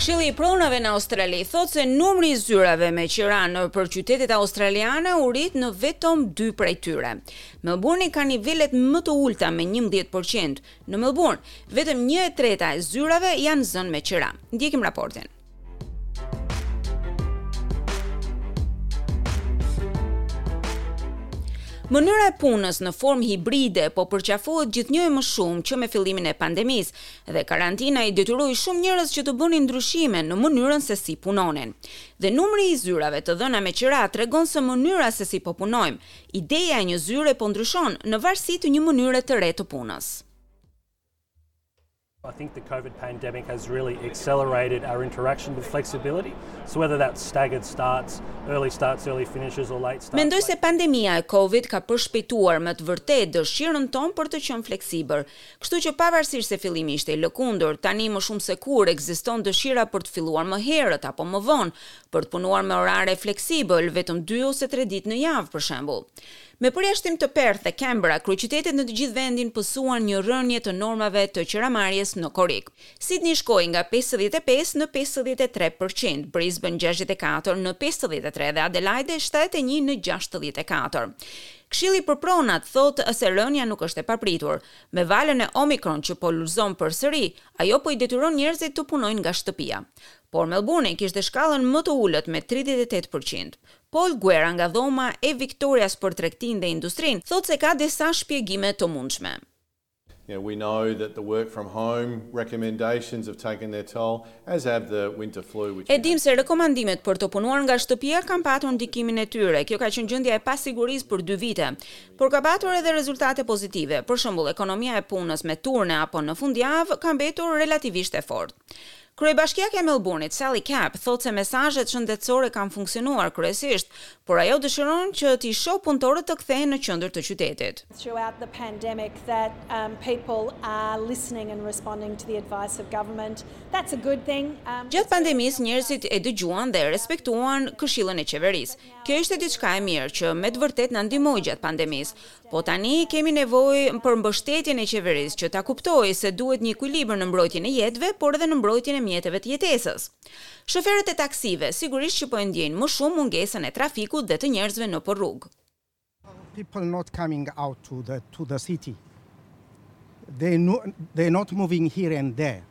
Këshilli i pronave në Australi thotë se numri i zyrave me qira nëpër qytetet australiane u rrit në vetëm 2 prej tyre. Melbourne ka nivelet më të ulëta me 11%. Në Melbourne, vetëm 1/3 e zyrave janë zënë me qira. Ndjekim raportin. Mënyra e punës në formë hibride po përqafohet gjithnjë e më shumë që me fillimin e pandemisë dhe karantina i detyroi shumë njerëz që të bënin ndryshime në mënyrën se si punonin. Dhe numri i zyrave të dhëna me qira tregon se mënyra se si po punojmë, ideja e një zyre po ndryshon në varësi të një mënyre të re të punës. I think the Covid pandemic has really accelerated our interaction with flexibility. So whether that's staggered starts, early starts, early finishes or late starts. Mendoj se pandemia e Covid ka përshpejtuar me të vërtetë dëshirën tonë për të qenë fleksibël. Kështu që pavarësisht se fillimi ishte i lëkundur, tani më shumë se kurrë ekziston dëshira për të filluar më herët apo më vonë, për të punuar me orare fleksibël, vetëm dy ose tre ditë në javë, për shembull. Me përjashtim të Perth dhe Canberra, kryeqytetet në të gjithë vendin pësuan një rënie të normave të qiramarrjes në korrik. Sydney shkoi nga pesëdhjetë e pesë në pesëdhjetë e tre për qind, Brisbane gjashtëdhjetë e katër në pesëdhjetë e tre dhe Adelaide shtatëdhjetë e një në gjashtëdhjetë e katër. Këshilli për pronat thotë se rënia nuk është e papritur. Me valën e Omicron që po lulëzon përsëri, ajo po i detyron njerëzit të punojnë nga shtëpia. Por Melbourne kishte shkallën më të ulët me tridhjetë e tetë për qind. Paul Guerra nga Dhoma e Viktorias për Tregtinë dhe Industrinë thotë se ka disa shpjegime të mundshme. E dimë se rekomandimet për të punuar nga shtëpia kanë patur ndikimin e tyre. Kjo ka qenë gjendja e pasigurisë për dy vite, por ka patur edhe rezultate pozitive. Për shembull, ekonomia e punës me turne apo në fundjavë ka mbetur relativisht e fortë. Kryebashkiakja e Melburnit, Sally Capp, thotë se mesazhet shëndetësore kanë funksionuar kryesisht, por ajo dëshiron që t'i shohë punëtorët të kthehen në qendër të qytetit. Gjatë pandemisë njerëzit e dëgjuan dhe e respektuan këshillën e qeverisë. Kjo ishte diçka e mirë që me të vërtetë na ndihmoi gjatë pandemisë. Po tani kemi nevojë për mbështetjen e qeverisë që ta kuptojë se duhet një ekuilibër në mbrojtjen e jetëve, por edhe në mbrojtjen e mjeteve të jetesës. Shoferët e taksive sigurisht që po e ndjejnë më shumë mungesën e trafikut dhe të njerëzve nëpër rrugë. People not coming out to the to the city. They no, they not moving here and there.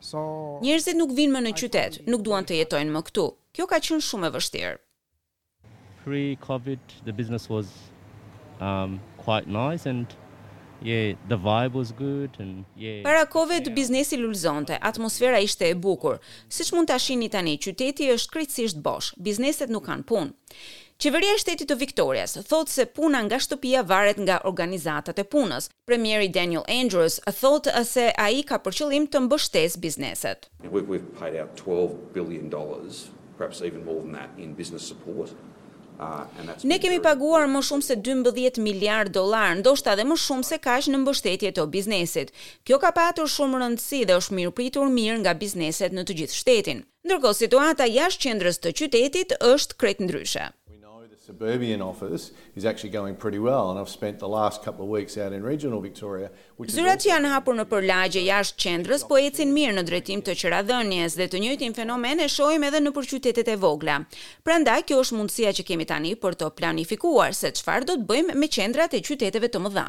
So Njerëzit nuk vijnë më në qytet, nuk duan të jetojnë më këtu. Kjo ka qenë shumë e vështirë. Pre-Covid the business was um quite nice and yeah the vibe was good and yeah. Para Covid biznesi lulëzonte, atmosfera ishte e bukur. Siç mund ta shihni tani, qyteti është krejtësisht bosh. Bizneset nuk kanë punë. Qeveria e shtetit të Viktorias thotë se puna nga shtëpia varet nga organizatat e punës. Premieri Daniel Andrews thotë se ai ka për qëllim të mbështesë bizneset. Ne kemi paguar më shumë se dymbëdhjetë miliardë dollarë, ndoshta dhe më shumë se kaq në mbështetje të biznesit. Kjo ka patur shumë rëndësi dhe është mirëpritur mirë nga bizneset në të gjithë shtetin. Ndërkohë situata jashtë qendrës të qytetit është krejt ndryshe. Zyrat që janë hapur nëpër lagje jashtë qendrës po ecin mirë në drejtim të qeradhënies dhe të njëjtin fenomen e shohim edhe nëpër qytetet e vogla. Prandaj kjo është mundësia që kemi tani për të planifikuar se çfarë do të bëjmë me qendrat e qyteteve të mëdha.